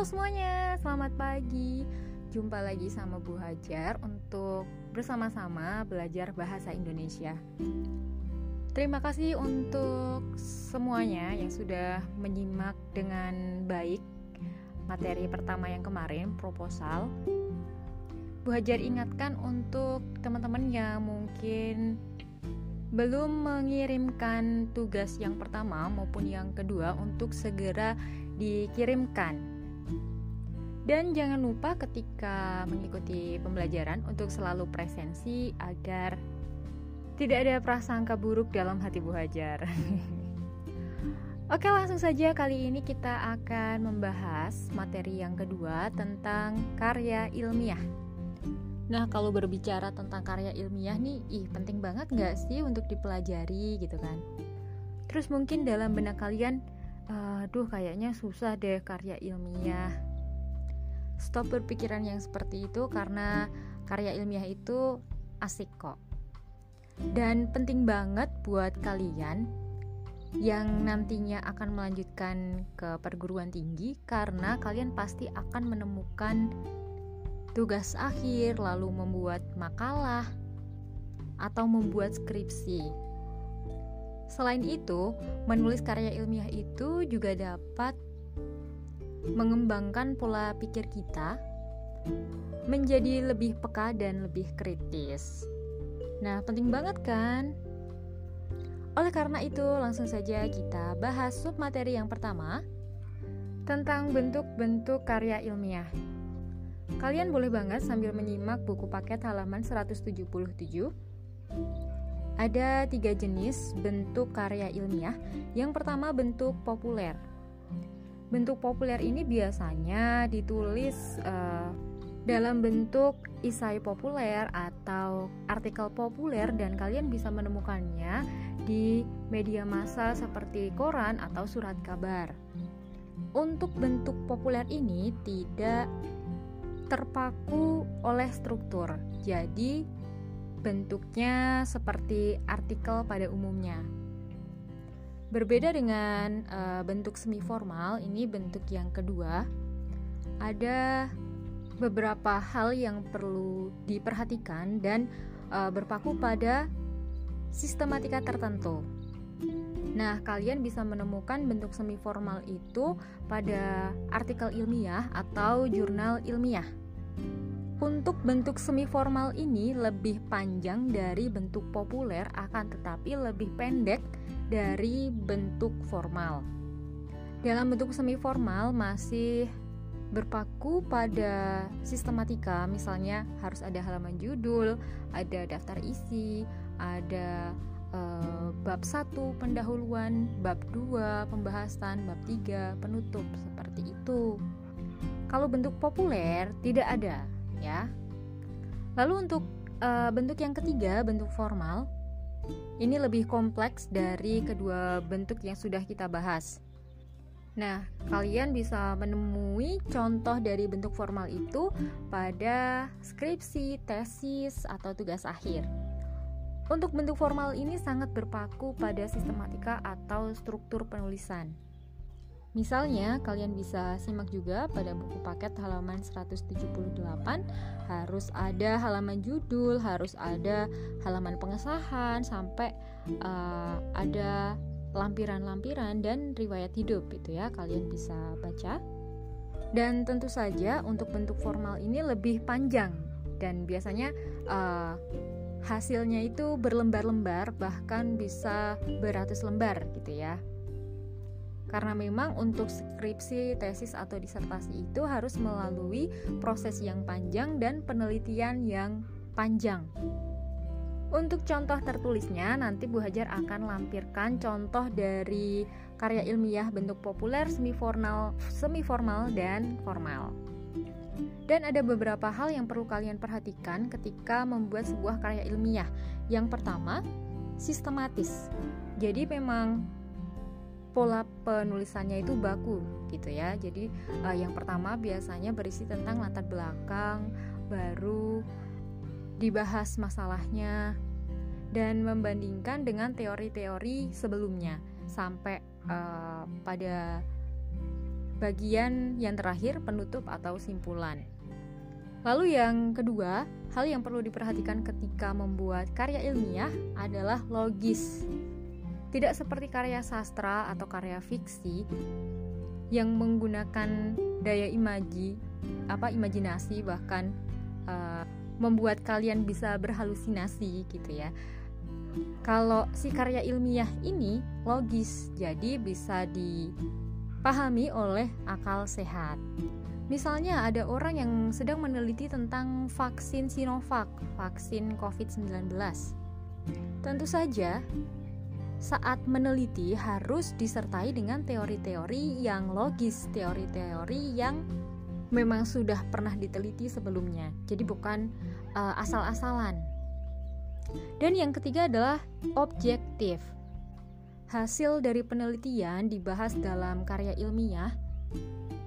Halo semuanya, selamat pagi. Jumpa lagi sama Bu Hajar untuk bersama-sama belajar bahasa Indonesia. Terima kasih untuk semuanya yang sudah menyimak dengan baik materi pertama yang kemarin, proposal. Bu Hajar ingatkan untuk teman-teman yang mungkin belum mengirimkan tugas yang pertama maupun yang kedua untuk segera dikirimkan dan jangan lupa ketika mengikuti pembelajaran untuk selalu presensi agar tidak ada prasangka buruk dalam hati Bu Hajar. Oke, langsung saja kali ini kita akan membahas materi yang kedua tentang karya ilmiah. Nah, kalau berbicara tentang karya ilmiah nih, ih penting banget nggak sih untuk dipelajari gitu kan? Terus mungkin dalam benak kalian, aduh kayaknya susah deh karya ilmiah stop berpikiran yang seperti itu karena karya ilmiah itu asik kok. Dan penting banget buat kalian yang nantinya akan melanjutkan ke perguruan tinggi karena kalian pasti akan menemukan tugas akhir lalu membuat makalah atau membuat skripsi. Selain itu, menulis karya ilmiah itu juga dapat mengembangkan pola pikir kita menjadi lebih peka dan lebih kritis. Nah, penting banget kan? Oleh karena itu, langsung saja kita bahas submateri yang pertama tentang bentuk-bentuk karya ilmiah. Kalian boleh banget sambil menyimak buku paket halaman 177. Ada tiga jenis bentuk karya ilmiah. Yang pertama bentuk populer. Bentuk populer ini biasanya ditulis uh, dalam bentuk isai populer atau artikel populer dan kalian bisa menemukannya di media massa seperti koran atau surat kabar. Untuk bentuk populer ini tidak terpaku oleh struktur. Jadi bentuknya seperti artikel pada umumnya. Berbeda dengan uh, bentuk semi formal, ini bentuk yang kedua. Ada beberapa hal yang perlu diperhatikan dan uh, berpaku pada sistematika tertentu. Nah, kalian bisa menemukan bentuk semi formal itu pada artikel ilmiah atau jurnal ilmiah. Untuk bentuk semi formal ini lebih panjang dari bentuk populer akan tetapi lebih pendek dari bentuk formal. Dalam bentuk semi formal masih berpaku pada sistematika, misalnya harus ada halaman judul, ada daftar isi, ada uh, bab 1 pendahuluan, bab 2 pembahasan, bab 3 penutup seperti itu. Kalau bentuk populer tidak ada, ya. Lalu untuk uh, bentuk yang ketiga, bentuk formal, ini lebih kompleks dari kedua bentuk yang sudah kita bahas. Nah, kalian bisa menemui contoh dari bentuk formal itu pada skripsi, tesis, atau tugas akhir. Untuk bentuk formal ini sangat berpaku pada sistematika atau struktur penulisan. Misalnya, kalian bisa simak juga pada buku paket halaman 178 harus ada halaman judul, harus ada halaman pengesahan sampai uh, ada lampiran-lampiran dan riwayat hidup itu ya. Kalian bisa baca. Dan tentu saja untuk bentuk formal ini lebih panjang dan biasanya uh, hasilnya itu berlembar-lembar bahkan bisa beratus lembar gitu ya karena memang untuk skripsi, tesis atau disertasi itu harus melalui proses yang panjang dan penelitian yang panjang. Untuk contoh tertulisnya, nanti Bu Hajar akan lampirkan contoh dari karya ilmiah bentuk populer, semi formal, semi formal dan formal. Dan ada beberapa hal yang perlu kalian perhatikan ketika membuat sebuah karya ilmiah. Yang pertama, sistematis. Jadi memang pola penulisannya itu baku gitu ya. Jadi uh, yang pertama biasanya berisi tentang latar belakang, baru dibahas masalahnya dan membandingkan dengan teori-teori sebelumnya sampai uh, pada bagian yang terakhir penutup atau simpulan. Lalu yang kedua, hal yang perlu diperhatikan ketika membuat karya ilmiah adalah logis. Tidak seperti karya sastra atau karya fiksi yang menggunakan daya imaji, apa imajinasi bahkan uh, membuat kalian bisa berhalusinasi gitu ya. Kalau si karya ilmiah ini logis, jadi bisa dipahami oleh akal sehat. Misalnya ada orang yang sedang meneliti tentang vaksin Sinovac, vaksin COVID-19. Tentu saja saat meneliti harus disertai dengan teori-teori yang logis, teori-teori yang memang sudah pernah diteliti sebelumnya. Jadi bukan uh, asal-asalan. Dan yang ketiga adalah objektif. Hasil dari penelitian dibahas dalam karya ilmiah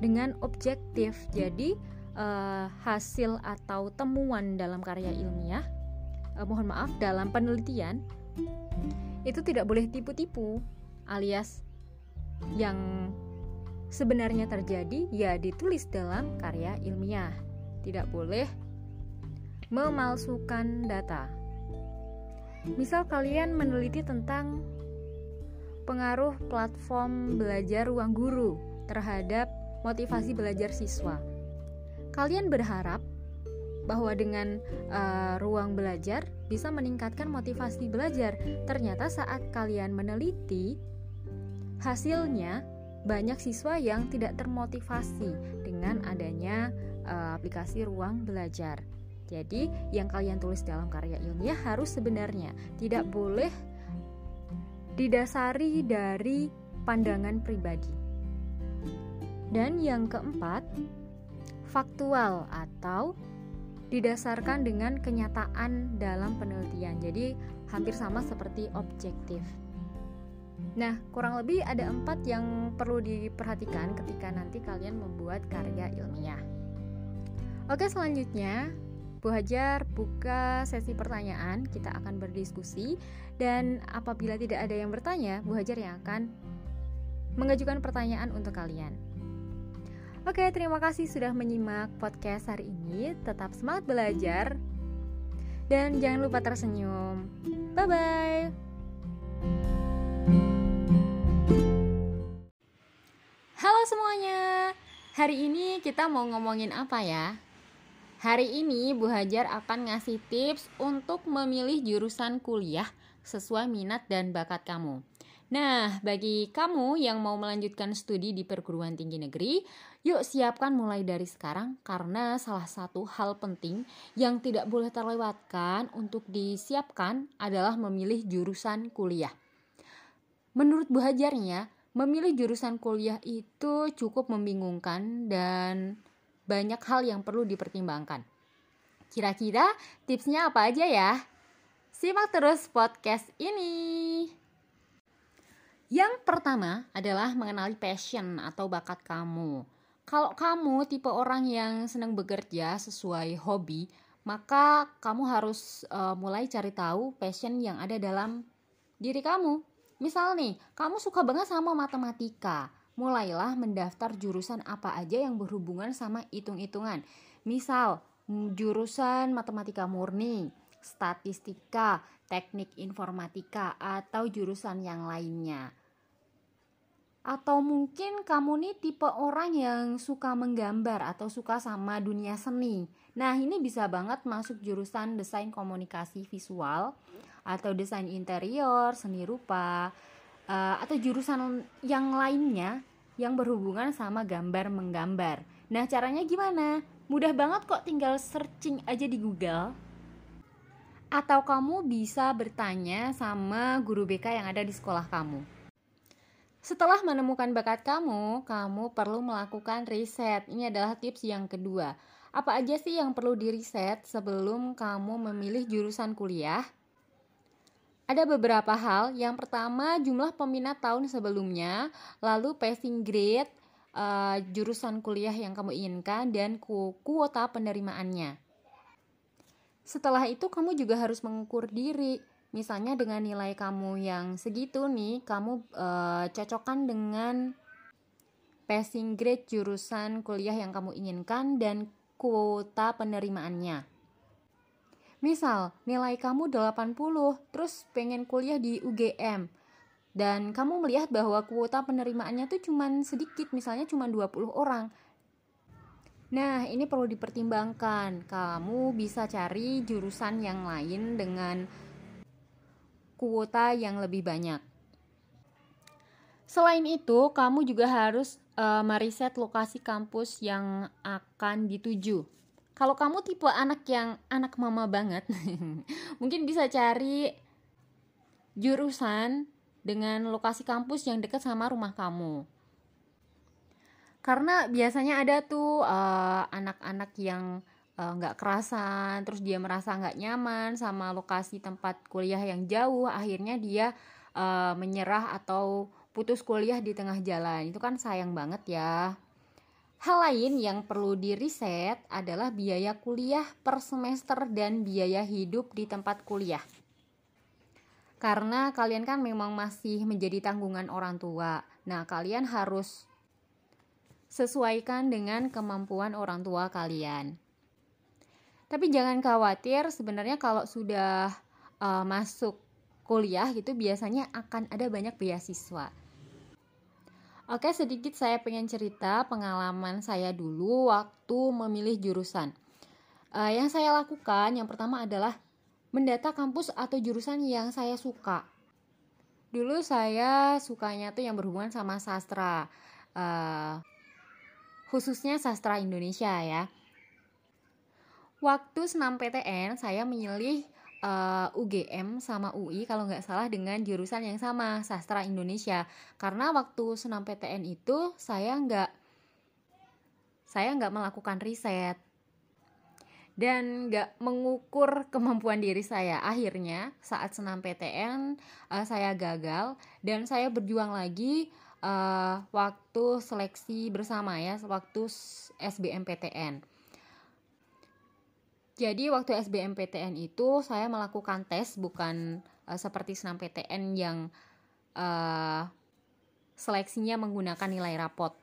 dengan objektif. Jadi uh, hasil atau temuan dalam karya ilmiah, uh, mohon maaf dalam penelitian itu tidak boleh tipu-tipu, alias yang sebenarnya terjadi ya ditulis dalam karya ilmiah. Tidak boleh memalsukan data. Misal kalian meneliti tentang pengaruh platform belajar ruang guru terhadap motivasi belajar siswa. Kalian berharap bahwa dengan uh, ruang belajar bisa meningkatkan motivasi belajar. Ternyata saat kalian meneliti, hasilnya banyak siswa yang tidak termotivasi dengan adanya uh, aplikasi ruang belajar. Jadi, yang kalian tulis dalam karya ilmiah harus sebenarnya tidak boleh didasari dari pandangan pribadi. Dan yang keempat, faktual atau didasarkan dengan kenyataan dalam penelitian. Jadi hampir sama seperti objektif. Nah, kurang lebih ada empat yang perlu diperhatikan ketika nanti kalian membuat karya ilmiah. Oke, selanjutnya Bu Hajar buka sesi pertanyaan, kita akan berdiskusi dan apabila tidak ada yang bertanya, Bu Hajar yang akan mengajukan pertanyaan untuk kalian. Oke, terima kasih sudah menyimak podcast hari ini. Tetap semangat belajar dan jangan lupa tersenyum. Bye bye. Halo semuanya. Hari ini kita mau ngomongin apa ya? Hari ini Bu Hajar akan ngasih tips untuk memilih jurusan kuliah sesuai minat dan bakat kamu. Nah, bagi kamu yang mau melanjutkan studi di perguruan tinggi negeri, yuk siapkan mulai dari sekarang karena salah satu hal penting yang tidak boleh terlewatkan untuk disiapkan adalah memilih jurusan kuliah. Menurut Bu Hajarnya, memilih jurusan kuliah itu cukup membingungkan dan banyak hal yang perlu dipertimbangkan. Kira-kira tipsnya apa aja ya? Simak terus podcast ini. Yang pertama adalah mengenali passion atau bakat kamu. Kalau kamu tipe orang yang senang bekerja sesuai hobi, maka kamu harus uh, mulai cari tahu passion yang ada dalam diri kamu. Misal nih, kamu suka banget sama matematika. Mulailah mendaftar jurusan apa aja yang berhubungan sama hitung-hitungan. Misal, jurusan matematika murni, statistika, teknik informatika, atau jurusan yang lainnya atau mungkin kamu nih tipe orang yang suka menggambar atau suka sama dunia seni. Nah, ini bisa banget masuk jurusan desain komunikasi visual atau desain interior, seni rupa, uh, atau jurusan yang lainnya yang berhubungan sama gambar menggambar. Nah, caranya gimana? Mudah banget kok tinggal searching aja di Google. Atau kamu bisa bertanya sama guru BK yang ada di sekolah kamu. Setelah menemukan bakat kamu, kamu perlu melakukan riset. Ini adalah tips yang kedua. Apa aja sih yang perlu diriset sebelum kamu memilih jurusan kuliah? Ada beberapa hal. Yang pertama, jumlah peminat tahun sebelumnya, lalu passing grade, uh, jurusan kuliah yang kamu inginkan, dan ku kuota penerimaannya. Setelah itu, kamu juga harus mengukur diri misalnya dengan nilai kamu yang segitu nih kamu uh, cocokkan dengan passing grade jurusan kuliah yang kamu inginkan dan kuota penerimaannya. Misal, nilai kamu 80, terus pengen kuliah di UGM, dan kamu melihat bahwa kuota penerimaannya tuh cuma sedikit, misalnya cuma 20 orang. Nah, ini perlu dipertimbangkan. Kamu bisa cari jurusan yang lain dengan kuota yang lebih banyak. Selain itu, kamu juga harus uh, meriset lokasi kampus yang akan dituju kalau kamu tipe anak yang anak mama banget, mungkin bisa cari jurusan dengan lokasi kampus yang dekat sama rumah kamu. Karena biasanya ada tuh anak eh, anak-anak yang eh, nggak uh, kerasan, terus dia merasa nggak nyaman sama lokasi tempat kuliah yang jauh, akhirnya dia uh, menyerah atau putus kuliah di tengah jalan. Itu kan sayang banget ya. Hal lain yang perlu diriset adalah biaya kuliah per semester dan biaya hidup di tempat kuliah. Karena kalian kan memang masih menjadi tanggungan orang tua. Nah, kalian harus sesuaikan dengan kemampuan orang tua kalian. Tapi jangan khawatir, sebenarnya kalau sudah uh, masuk kuliah gitu biasanya akan ada banyak beasiswa Oke, sedikit saya pengen cerita pengalaman saya dulu waktu memilih jurusan. Uh, yang saya lakukan yang pertama adalah mendata kampus atau jurusan yang saya suka. Dulu saya sukanya tuh yang berhubungan sama sastra, uh, khususnya sastra Indonesia ya. Waktu senam PTN saya memilih uh, eh, UGM sama UI kalau nggak salah dengan jurusan yang sama sastra Indonesia karena waktu senam PTN itu saya nggak saya nggak melakukan riset dan nggak mengukur kemampuan diri saya. Akhirnya saat senam PTN uh, eh, saya gagal dan saya berjuang lagi uh, waktu seleksi bersama ya, waktu SBMPTN. Jadi waktu SBMPTN itu saya melakukan tes bukan uh, seperti PTN yang uh, seleksinya menggunakan nilai rapot.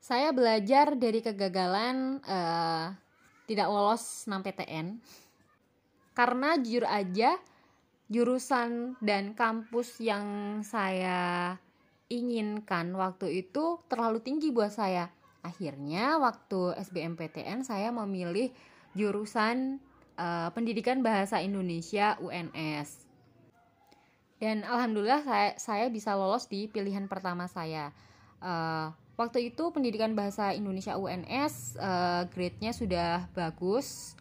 Saya belajar dari kegagalan uh, tidak lolos senam PTN karena jujur aja jurusan dan kampus yang saya inginkan waktu itu terlalu tinggi buat saya Akhirnya waktu SBMPTN saya memilih jurusan uh, Pendidikan Bahasa Indonesia UNS. Dan alhamdulillah saya saya bisa lolos di pilihan pertama saya. Uh, waktu itu Pendidikan Bahasa Indonesia UNS uh, grade-nya sudah bagus.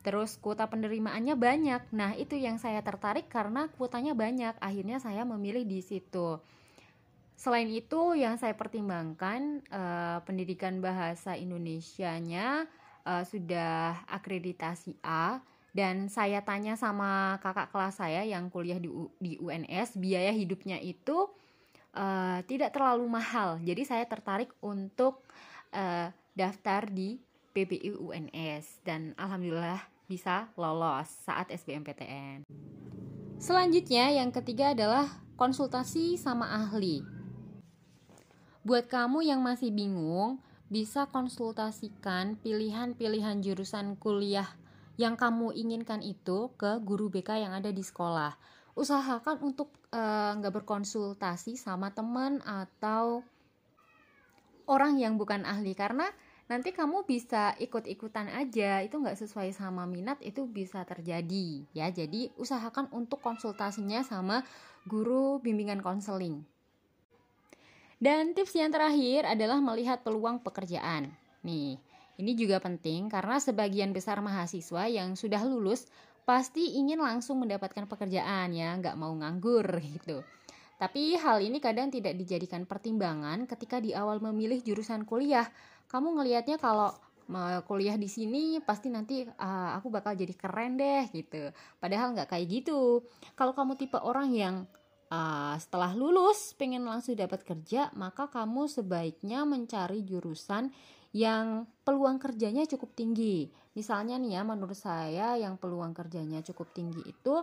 Terus kuota penerimaannya banyak. Nah, itu yang saya tertarik karena kuotanya banyak. Akhirnya saya memilih di situ. Selain itu, yang saya pertimbangkan uh, pendidikan bahasa Indonesianya uh, sudah akreditasi A dan saya tanya sama kakak kelas saya yang kuliah di, U, di UNS, biaya hidupnya itu uh, tidak terlalu mahal. Jadi saya tertarik untuk uh, daftar di PBU UNS dan alhamdulillah bisa lolos saat SBMPTN. Selanjutnya yang ketiga adalah konsultasi sama ahli. Buat kamu yang masih bingung, bisa konsultasikan pilihan-pilihan jurusan kuliah yang kamu inginkan itu ke guru BK yang ada di sekolah. Usahakan untuk eh, nggak uh, berkonsultasi sama teman atau orang yang bukan ahli karena nanti kamu bisa ikut-ikutan aja itu nggak sesuai sama minat itu bisa terjadi ya jadi usahakan untuk konsultasinya sama guru bimbingan konseling dan tips yang terakhir adalah melihat peluang pekerjaan. Nih, ini juga penting karena sebagian besar mahasiswa yang sudah lulus pasti ingin langsung mendapatkan pekerjaan ya, nggak mau nganggur gitu. Tapi hal ini kadang tidak dijadikan pertimbangan ketika di awal memilih jurusan kuliah. Kamu ngelihatnya kalau kuliah di sini pasti nanti uh, aku bakal jadi keren deh gitu. Padahal nggak kayak gitu. Kalau kamu tipe orang yang uh, setelah lulus pengen langsung dapat kerja, maka kamu sebaiknya mencari jurusan yang peluang kerjanya cukup tinggi. Misalnya nih ya, menurut saya yang peluang kerjanya cukup tinggi itu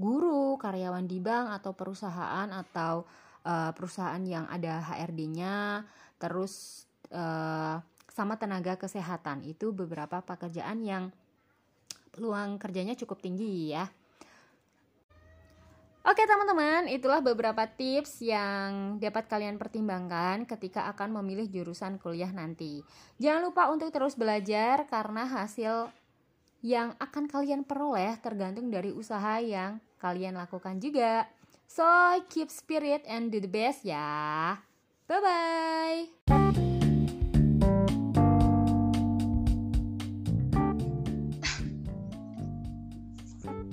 guru, karyawan di bank atau perusahaan atau uh, perusahaan yang ada HRD-nya, terus uh, sama tenaga kesehatan. Itu beberapa pekerjaan yang peluang kerjanya cukup tinggi ya. Oke teman-teman, itulah beberapa tips yang dapat kalian pertimbangkan ketika akan memilih jurusan kuliah nanti. Jangan lupa untuk terus belajar karena hasil yang akan kalian peroleh tergantung dari usaha yang kalian lakukan juga. So, keep spirit and do the best ya. Bye-bye.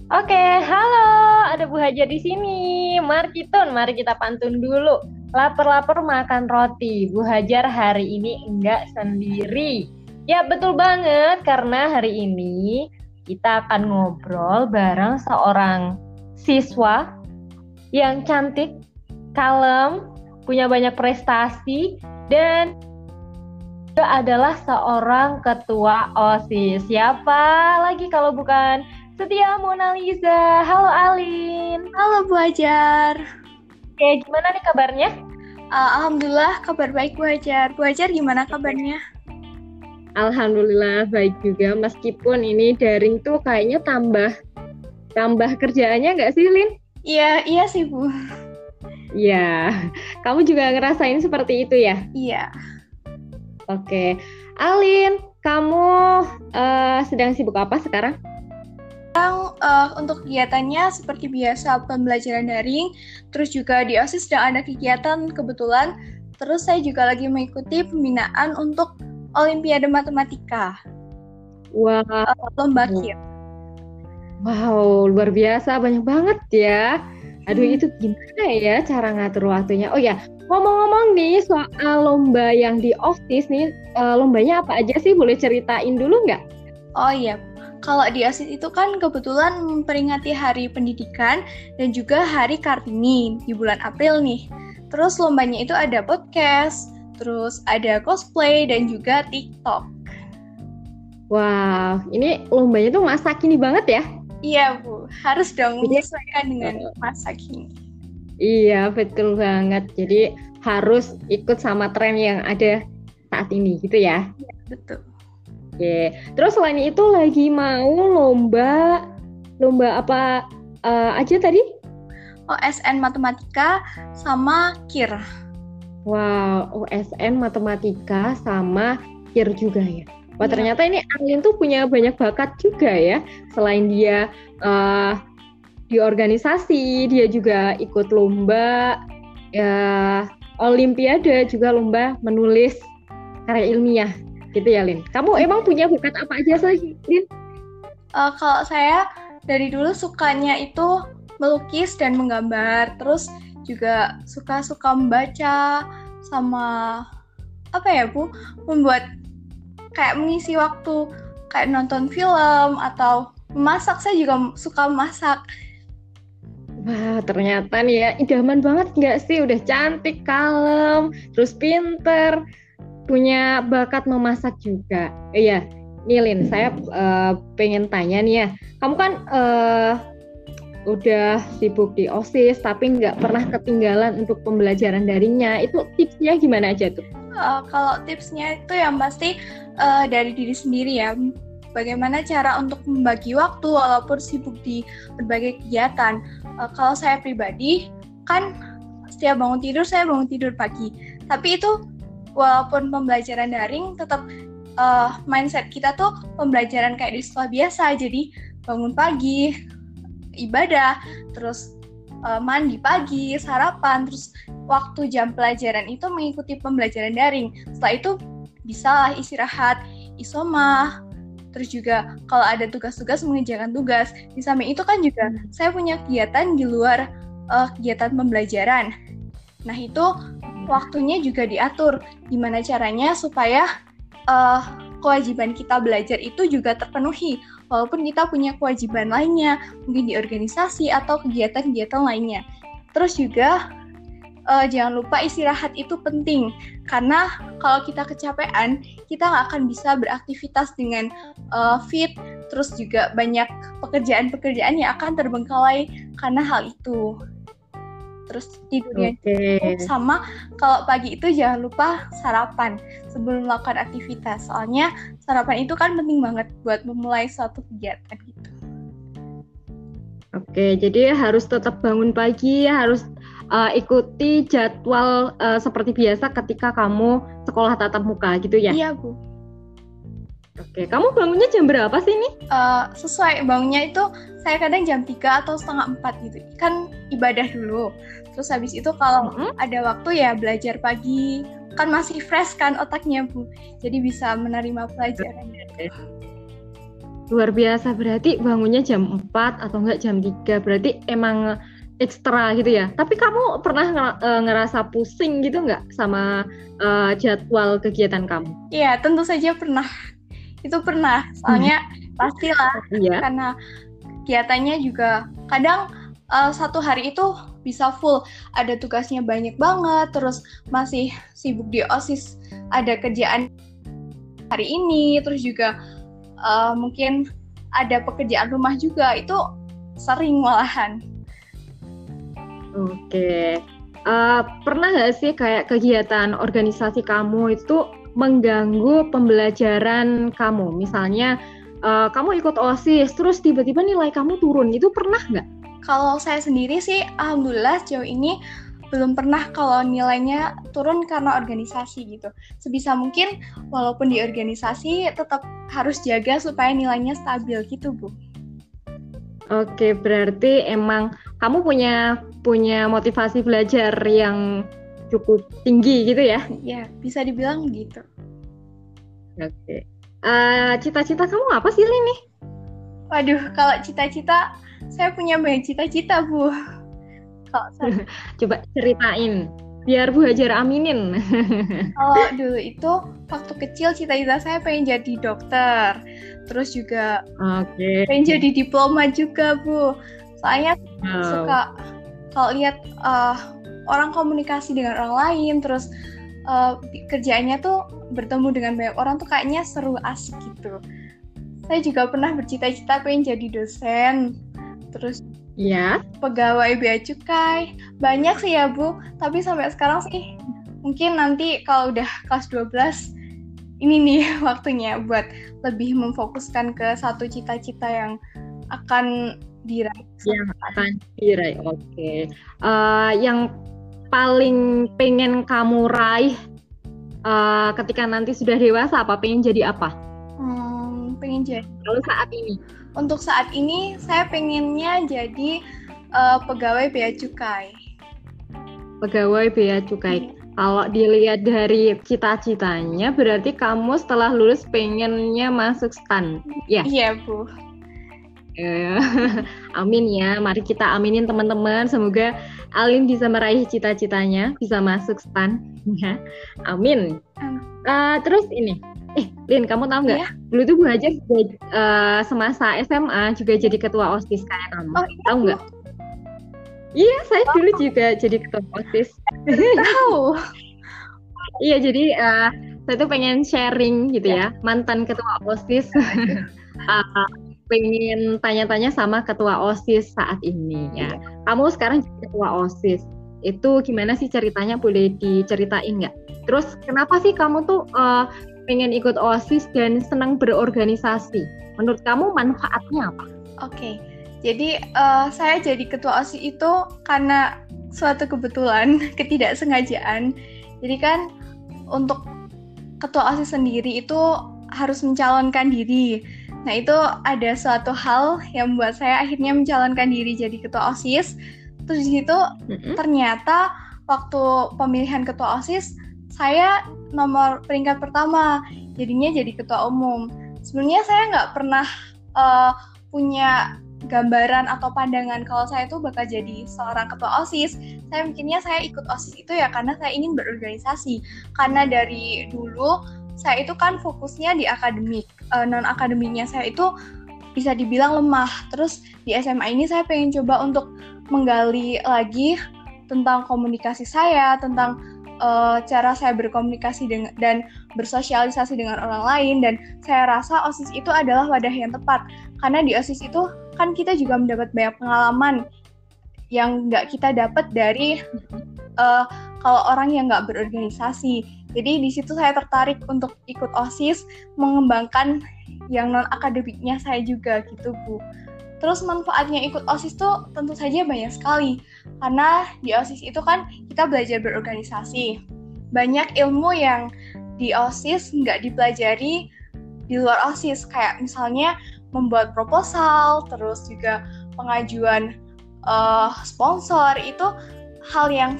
Oke, halo, ada Bu Haja di sini. Mari kita, mari kita pantun dulu. Lapar-lapar makan roti. Bu Hajar hari ini enggak sendiri. Ya, betul banget karena hari ini kita akan ngobrol bareng seorang siswa yang cantik, kalem, punya banyak prestasi dan juga adalah seorang ketua OSIS. Siapa lagi kalau bukan Setia Mona Lisa. Halo Alin. Halo Bu Ajar. Oke, gimana nih kabarnya? Uh, Alhamdulillah kabar baik Bu Ajar. Bu Ajar gimana kabarnya? Alhamdulillah baik juga meskipun ini daring tuh kayaknya tambah tambah kerjaannya nggak sih Lin? Iya, iya sih Bu. Iya, kamu juga ngerasain seperti itu ya? Iya. Oke, Alin, kamu uh, sedang sibuk apa sekarang? Sekarang uh, untuk kegiatannya seperti biasa pembelajaran daring, terus juga di OSIS sedang ada kegiatan kebetulan, terus saya juga lagi mengikuti pembinaan untuk Olimpiade Matematika. Wah, wow. uh, lomba KIR. Wow, luar biasa, banyak banget ya. Aduh, hmm. itu gimana ya cara ngatur waktunya? Oh ya, ngomong-ngomong nih soal lomba yang di OSIS nih, uh, lombanya apa aja sih? Boleh ceritain dulu nggak? Oh iya, kalau di OSIS itu kan kebetulan memperingati Hari Pendidikan dan juga Hari Kartini di bulan April nih. Terus lombanya itu ada podcast, terus ada cosplay dan juga TikTok. Wow, ini lombanya tuh masa kini banget ya? Iya Bu, harus dong menyesuaikan dengan masa kini. Iya, betul banget. Jadi harus ikut sama tren yang ada saat ini gitu ya? Iya, betul. Oke, terus selain itu lagi mau lomba lomba apa uh, aja tadi? OSN Matematika sama KIR. Wow, OSN Matematika sama KIR juga ya. Wah, ya. ternyata ini Alin tuh punya banyak bakat juga ya. Selain dia uh, di organisasi, dia juga ikut lomba ya olimpiade juga lomba menulis karya ilmiah gitu ya Lin. Kamu emang punya bakat apa aja sih Lin? Uh, kalau saya dari dulu sukanya itu melukis dan menggambar, terus juga suka-suka membaca sama apa ya Bu, membuat kayak mengisi waktu kayak nonton film atau memasak. Saya juga suka masak. Wah, ternyata nih ya idaman banget nggak sih? Udah cantik, kalem, terus pinter punya bakat memasak juga. Iya, Nilin, saya uh, pengen tanya nih ya. Kamu kan uh, udah sibuk di OSIS tapi nggak pernah ketinggalan untuk pembelajaran daringnya. Itu tipsnya gimana aja tuh? Uh, kalau tipsnya itu yang pasti uh, dari diri sendiri ya. Bagaimana cara untuk membagi waktu walaupun sibuk di berbagai kegiatan. Uh, kalau saya pribadi kan setiap bangun tidur saya bangun tidur pagi. Tapi itu walaupun pembelajaran daring tetap uh, mindset kita tuh pembelajaran kayak di sekolah biasa. Jadi bangun pagi ibadah terus uh, mandi pagi sarapan terus waktu jam pelajaran itu mengikuti pembelajaran daring. Setelah itu bisa lah istirahat isoma terus juga kalau ada tugas-tugas mengerjakan tugas. Di samping itu kan juga hmm. saya punya kegiatan di luar uh, kegiatan pembelajaran. Nah itu waktunya juga diatur. Gimana caranya supaya uh, kewajiban kita belajar itu juga terpenuhi, walaupun kita punya kewajiban lainnya, mungkin di organisasi atau kegiatan-kegiatan lainnya. Terus juga uh, jangan lupa istirahat itu penting, karena kalau kita kecapean, kita nggak akan bisa beraktivitas dengan uh, fit, terus juga banyak pekerjaan-pekerjaan yang akan terbengkalai karena hal itu. Terus tidurnya okay. sama kalau pagi itu jangan lupa sarapan sebelum melakukan aktivitas soalnya sarapan itu kan penting banget buat memulai suatu kegiatan gitu Oke, jadi harus tetap bangun pagi, harus uh, ikuti jadwal uh, seperti biasa ketika kamu sekolah tatap muka gitu ya? Iya, Bu. Oke, kamu bangunnya jam berapa sih nih? Uh, sesuai bangunnya itu saya kadang jam 3 atau setengah 4 gitu. Kan ibadah dulu. Terus habis itu kalau mm -hmm. ada waktu ya belajar pagi. Kan masih fresh kan otaknya, Bu. Jadi bisa menerima pelajaran. Luar biasa, berarti bangunnya jam 4 atau enggak jam 3. Berarti emang ekstra gitu ya. Tapi kamu pernah e, ngerasa pusing gitu nggak sama uh, jadwal kegiatan kamu? Iya, tentu saja pernah itu pernah soalnya hmm. pastilah yeah. karena kegiatannya juga kadang uh, satu hari itu bisa full ada tugasnya banyak banget terus masih sibuk di osis ada kerjaan hari ini terus juga uh, mungkin ada pekerjaan rumah juga itu sering malahan oke okay. uh, pernah nggak sih kayak kegiatan organisasi kamu itu mengganggu pembelajaran kamu. Misalnya uh, kamu ikut OSIS, terus tiba-tiba nilai kamu turun, itu pernah nggak? Kalau saya sendiri sih, alhamdulillah sejauh ini belum pernah kalau nilainya turun karena organisasi gitu. Sebisa mungkin walaupun di organisasi tetap harus jaga supaya nilainya stabil gitu, Bu. Oke, berarti emang kamu punya punya motivasi belajar yang cukup tinggi gitu ya? Ya, bisa dibilang gitu. Oke. Okay. Uh, eh, cita-cita kamu apa sih, Lini? Waduh, kalau cita-cita, saya punya banyak cita-cita, Bu. Kalau saya... Coba ceritain, biar Bu Hajar aminin. kalau dulu itu, waktu kecil cita-cita saya pengen jadi dokter. Terus juga okay. pengen jadi diploma juga, Bu. Soalnya wow. suka kalau lihat uh, orang komunikasi dengan orang lain terus uh, kerjaannya tuh bertemu dengan banyak orang tuh kayaknya seru asik gitu. Saya juga pernah bercita-cita pengen jadi dosen terus ya pegawai bea cukai. Banyak sih ya bu. Tapi sampai sekarang sih mungkin nanti kalau udah kelas 12 ini nih waktunya buat lebih memfokuskan ke satu cita-cita yang akan diraih. Yang akan diraih oke. Okay. uh, eh, yang paling pengen kamu raih uh, ketika nanti sudah dewasa apa pengen jadi apa? Hmm, pengen jadi. Kalau saat ini? Untuk saat ini saya pengennya jadi uh, pegawai bea cukai. Pegawai bea cukai. Hmm. Kalau dilihat dari cita-citanya, berarti kamu setelah lulus pengennya masuk stan, ya? Iya, Bu. Amin ya, mari kita aminin teman-teman. Semoga Alin bisa meraih cita-citanya, bisa masuk STAN. Ya. Amin. Uh, terus ini, eh Lin, kamu tahu nggak? Ya. Dulu tuh Bu Hajar juga, uh, semasa SMA juga jadi ketua OSIS kayak kamu. Oh, iya, tahu nggak? Iya, saya oh. dulu juga jadi ketua OSIS. Tahu. iya, jadi uh, saya tuh pengen sharing gitu ya, ya mantan ketua OSIS. uh, pengen tanya-tanya sama ketua OSIS saat ini ya. Iya. Kamu sekarang jadi ketua OSIS. Itu gimana sih ceritanya boleh diceritain nggak? Terus kenapa sih kamu tuh uh, pengen ikut OSIS dan senang berorganisasi? Menurut kamu manfaatnya apa? Oke. Okay. Jadi uh, saya jadi ketua OSIS itu karena suatu kebetulan, ketidaksengajaan. Jadi kan untuk ketua OSIS sendiri itu harus mencalonkan diri. Nah, itu ada suatu hal yang membuat saya akhirnya mencalonkan diri jadi ketua OSIS. Terus di situ mm-hmm. ternyata waktu pemilihan ketua OSIS saya nomor peringkat pertama, jadinya jadi ketua umum. Sebenarnya saya nggak pernah uh, punya gambaran atau pandangan kalau saya itu bakal jadi seorang ketua OSIS. Saya mikirnya saya ikut OSIS itu ya karena saya ingin berorganisasi. Karena dari dulu saya itu kan fokusnya di akademik uh, eh, non akademiknya saya itu bisa dibilang lemah. Terus di SMA ini saya pengen coba untuk menggali lagi tentang komunikasi saya tentang uh, cara saya berkomunikasi dengan dan bersosialisasi dengan orang lain. Dan saya rasa OSIS itu adalah wadah yang tepat. Karena di OSIS itu kan kita juga mendapat banyak pengalaman yang nggak kita dapat dari uh, kalau orang yang nggak berorganisasi. Jadi di situ saya tertarik untuk ikut OSIS, mengembangkan yang non akademiknya saya juga gitu Bu. Terus manfaatnya ikut OSIS tuh tentu saja banyak sekali. Karena di OSIS itu kan kita belajar berorganisasi. Banyak ilmu yang di OSIS nggak dipelajari di luar OSIS. Kayak misalnya membuat proposal, terus juga pengajuan uh, sponsor, itu hal yang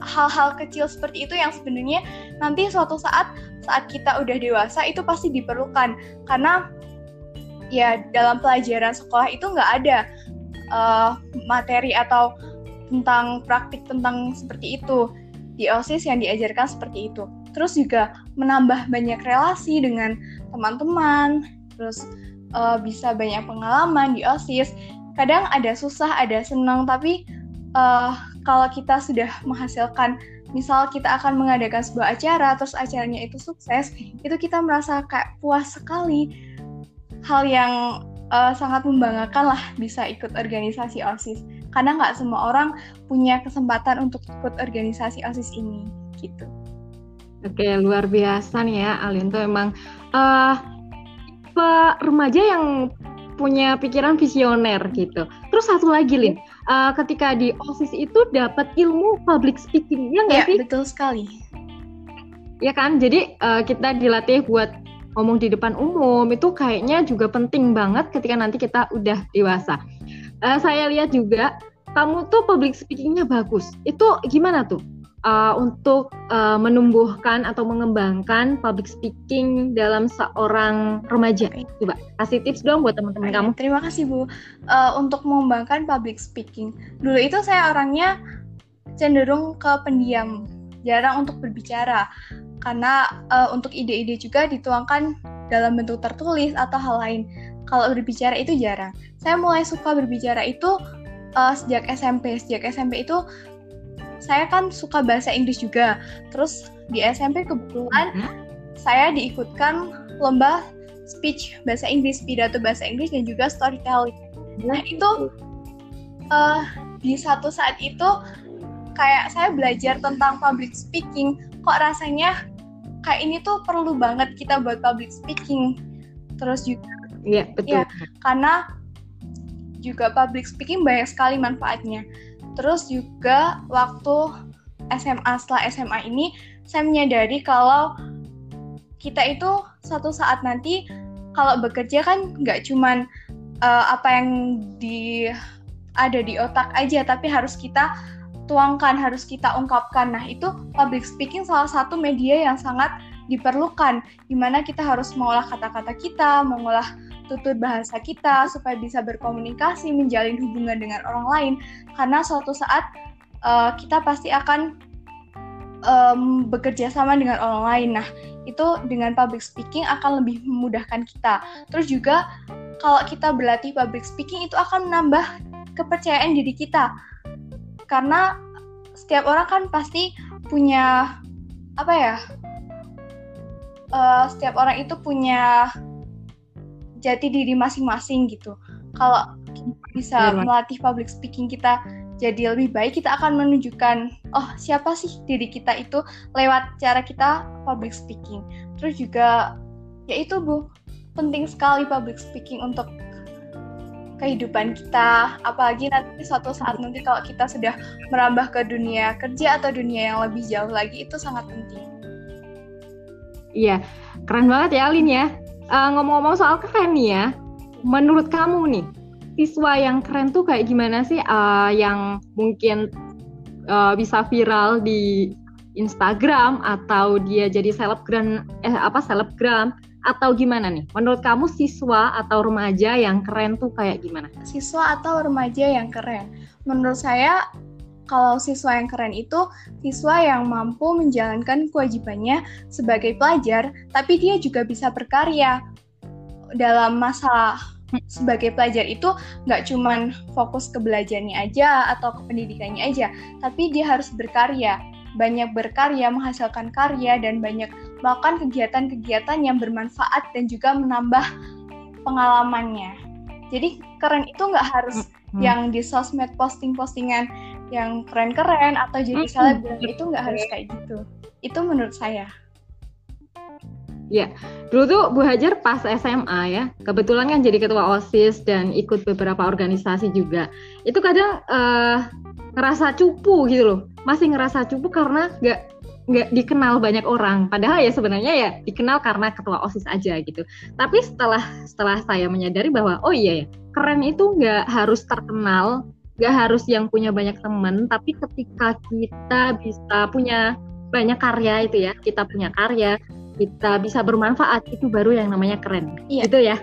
hal-hal kecil seperti itu yang sebenarnya nanti suatu saat saat kita udah dewasa itu pasti diperlukan. Karena ya dalam pelajaran sekolah itu nggak ada uh, materi atau tentang praktik tentang seperti itu. Di OSIS yang diajarkan seperti itu. Terus juga menambah banyak relasi dengan teman-teman terus uh, bisa banyak pengalaman di OSIS kadang ada susah ada senang tapi uh, kalau kita sudah menghasilkan misal kita akan mengadakan sebuah acara terus acaranya itu sukses itu kita merasa kayak puas sekali. Hal yang uh, sangat membanggakan lah bisa ikut organisasi osis. Karena nggak semua orang punya kesempatan untuk ikut organisasi osis ini gitu. Oke luar biasa nih ya Alin. Tuh emang uh, remaja yang punya pikiran visioner gitu. Terus satu lagi Lin uh, ketika di OSIS itu dapat ilmu public speaking ya nggak ya, sih? betul sekali. Ya kan, jadi uh, kita dilatih buat ngomong di depan umum itu kayaknya juga penting banget ketika nanti kita udah dewasa. Uh, saya lihat juga kamu tuh public speakingnya bagus. Itu gimana tuh? Uh, untuk uh, menumbuhkan atau mengembangkan public speaking dalam seorang remaja? Coba kasih tips dong buat teman-teman kamu. Terima kasih Bu. Uh, untuk mengembangkan public speaking, dulu itu saya orangnya cenderung ke pendiam, jarang untuk berbicara. Karena uh, untuk ide-ide juga dituangkan dalam bentuk tertulis atau hal lain. Kalau berbicara itu jarang. Saya mulai suka berbicara itu uh, sejak SMP. Sejak SMP itu saya kan suka bahasa Inggris juga. Terus di SMP kebetulan hmm? saya diikutkan lomba speech bahasa Inggris, pidato bahasa Inggris dan juga storytelling. Nah itu uh, di satu saat itu kayak saya belajar tentang public speaking. Kok rasanya kayak ini tuh perlu banget kita buat public speaking. Terus juga, iya betul. Ya, karena juga public speaking banyak sekali manfaatnya Terus juga waktu SMA setelah SMA ini saya menyadari kalau kita itu suatu saat nanti kalau bekerja kan nggak cuman uh, apa yang di ada di otak aja tapi harus kita tuangkan harus kita ungkapkan. Nah itu public speaking salah satu media yang sangat diperlukan di mana kita harus mengolah kata-kata kita mengolah tutur bahasa kita supaya bisa berkomunikasi, menjalin hubungan dengan orang lain. Karena suatu saat uh, kita pasti akan um, bekerja sama dengan orang lain. Nah, itu dengan public speaking akan lebih memudahkan kita. Terus juga kalau kita berlatih public speaking itu akan menambah kepercayaan diri kita. Karena setiap orang kan pasti punya apa ya? Uh, setiap orang itu punya jati diri masing-masing gitu. Kalau bisa ya, melatih public speaking kita jadi lebih baik, kita akan menunjukkan oh siapa sih diri kita itu lewat cara kita public speaking. Terus juga ya itu Bu, penting sekali public speaking untuk kehidupan kita, apalagi nanti suatu saat nanti kalau kita sudah merambah ke dunia kerja atau dunia yang lebih jauh lagi itu sangat penting. Iya, keren banget ya Alin ya uh, ngomong-ngomong soal keren nih ya, menurut kamu nih siswa yang keren tuh kayak gimana sih uh, yang mungkin uh, bisa viral di Instagram atau dia jadi selebgram eh apa selebgram atau gimana nih? Menurut kamu siswa atau remaja yang keren tuh kayak gimana? Siswa atau remaja yang keren? Menurut saya kalau siswa yang keren itu siswa yang mampu menjalankan kewajibannya sebagai pelajar, tapi dia juga bisa berkarya dalam masa sebagai pelajar itu nggak cuman fokus ke belajarnya aja atau ke pendidikannya aja, tapi dia harus berkarya, banyak berkarya, menghasilkan karya dan banyak melakukan kegiatan-kegiatan yang bermanfaat dan juga menambah pengalamannya. Jadi keren itu nggak harus hmm. yang di sosmed posting-postingan yang keren-keren atau jadi hmm. selebgram itu nggak harus kayak gitu. Itu menurut saya. Ya, dulu tuh Bu Hajar pas SMA ya, kebetulan kan jadi ketua OSIS dan ikut beberapa organisasi juga. Itu kadang uh, ngerasa cupu gitu loh, masih ngerasa cupu karena nggak nggak dikenal banyak orang. Padahal ya sebenarnya ya dikenal karena ketua OSIS aja gitu. Tapi setelah setelah saya menyadari bahwa oh iya ya, keren itu nggak harus terkenal, nggak harus yang punya banyak teman, tapi ketika kita bisa punya banyak karya itu ya, kita punya karya, kita bisa bermanfaat itu baru yang namanya keren. Iya. Itu ya.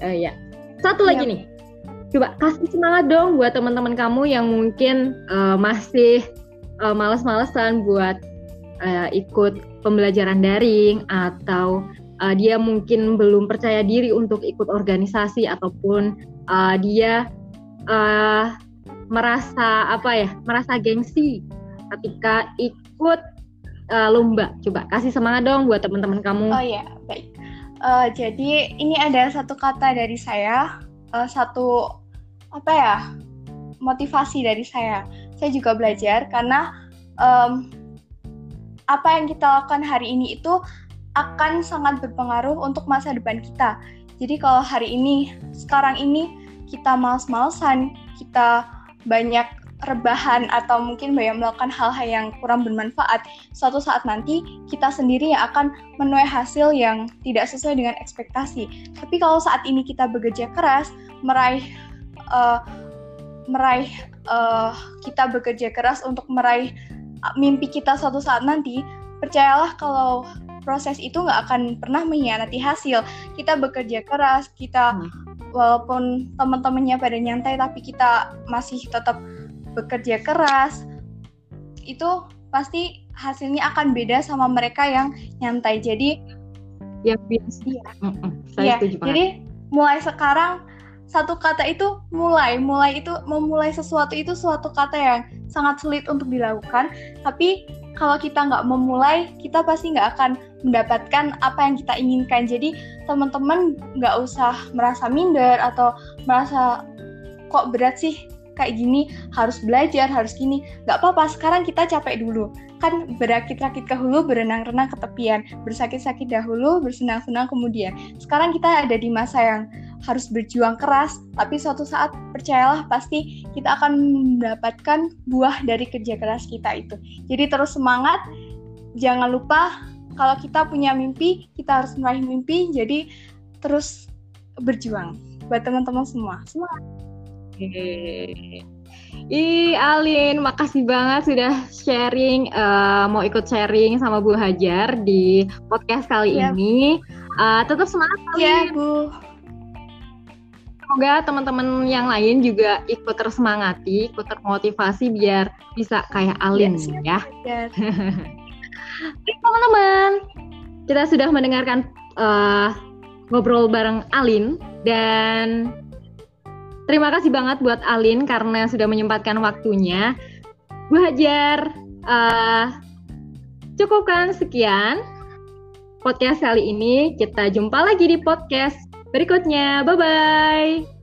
uh, ya. Satu lagi iya. nih. Coba kasih semangat dong buat teman-teman kamu yang mungkin uh, masih uh, males-malesan buat uh, ikut pembelajaran daring atau uh, dia mungkin belum percaya diri untuk ikut organisasi ataupun uh, dia uh, merasa apa ya merasa gengsi ketika ikut uh, lomba. Coba kasih semangat dong buat teman-teman kamu. Oh ya, baik. Uh, jadi ini ada satu kata dari saya, uh, satu apa ya motivasi dari saya. Saya juga belajar karena um, apa yang kita lakukan hari ini itu akan sangat berpengaruh untuk masa depan kita. Jadi kalau hari ini, sekarang ini kita males-malesan, kita banyak rebahan atau mungkin banyak melakukan hal-hal yang kurang bermanfaat, suatu saat nanti kita sendiri yang akan menuai hasil yang tidak sesuai dengan ekspektasi. Tapi kalau saat ini kita bekerja keras, meraih uh, meraih uh, kita bekerja keras untuk meraih mimpi kita suatu saat nanti, percayalah kalau proses itu nggak akan pernah mengkhianati hasil. Kita bekerja keras, kita hmm. walaupun teman-temannya pada nyantai, tapi kita masih tetap bekerja keras. Itu pasti hasilnya akan beda sama mereka yang nyantai. Jadi yang biasa. ya, ya jadi mulai sekarang satu kata itu mulai. Mulai itu memulai sesuatu itu suatu kata yang sangat sulit untuk dilakukan. Tapi kalau kita nggak memulai kita pasti nggak akan mendapatkan apa yang kita inginkan. Jadi teman-teman nggak usah merasa minder atau merasa kok berat sih kayak gini harus belajar harus gini. Nggak apa-apa sekarang kita capek dulu. Kan berakit-rakit ke hulu berenang-renang ke tepian bersakit-sakit dahulu bersenang-senang kemudian. Sekarang kita ada di masa yang harus berjuang keras, tapi suatu saat percayalah pasti kita akan mendapatkan buah dari kerja keras kita itu. Jadi terus semangat, jangan lupa kalau kita punya mimpi, kita harus meraih mimpi, jadi terus berjuang buat teman-teman semua. Semangat! Oke. Ih, Alin, makasih banget sudah sharing, uh, mau ikut sharing sama Bu Hajar di podcast kali ya. ini. Uh, tetap semangat, Alin. Iya, Bu. Semoga teman-teman yang lain juga ikut tersemangati, ikut termotivasi biar bisa kayak Alin ya. ya. teman-teman, kita sudah mendengarkan uh, ngobrol bareng Alin dan Terima kasih banget buat Alin karena sudah menyempatkan waktunya. Bu Hajar, uh, cukupkan sekian podcast kali ini. Kita jumpa lagi di podcast berikutnya. Bye-bye.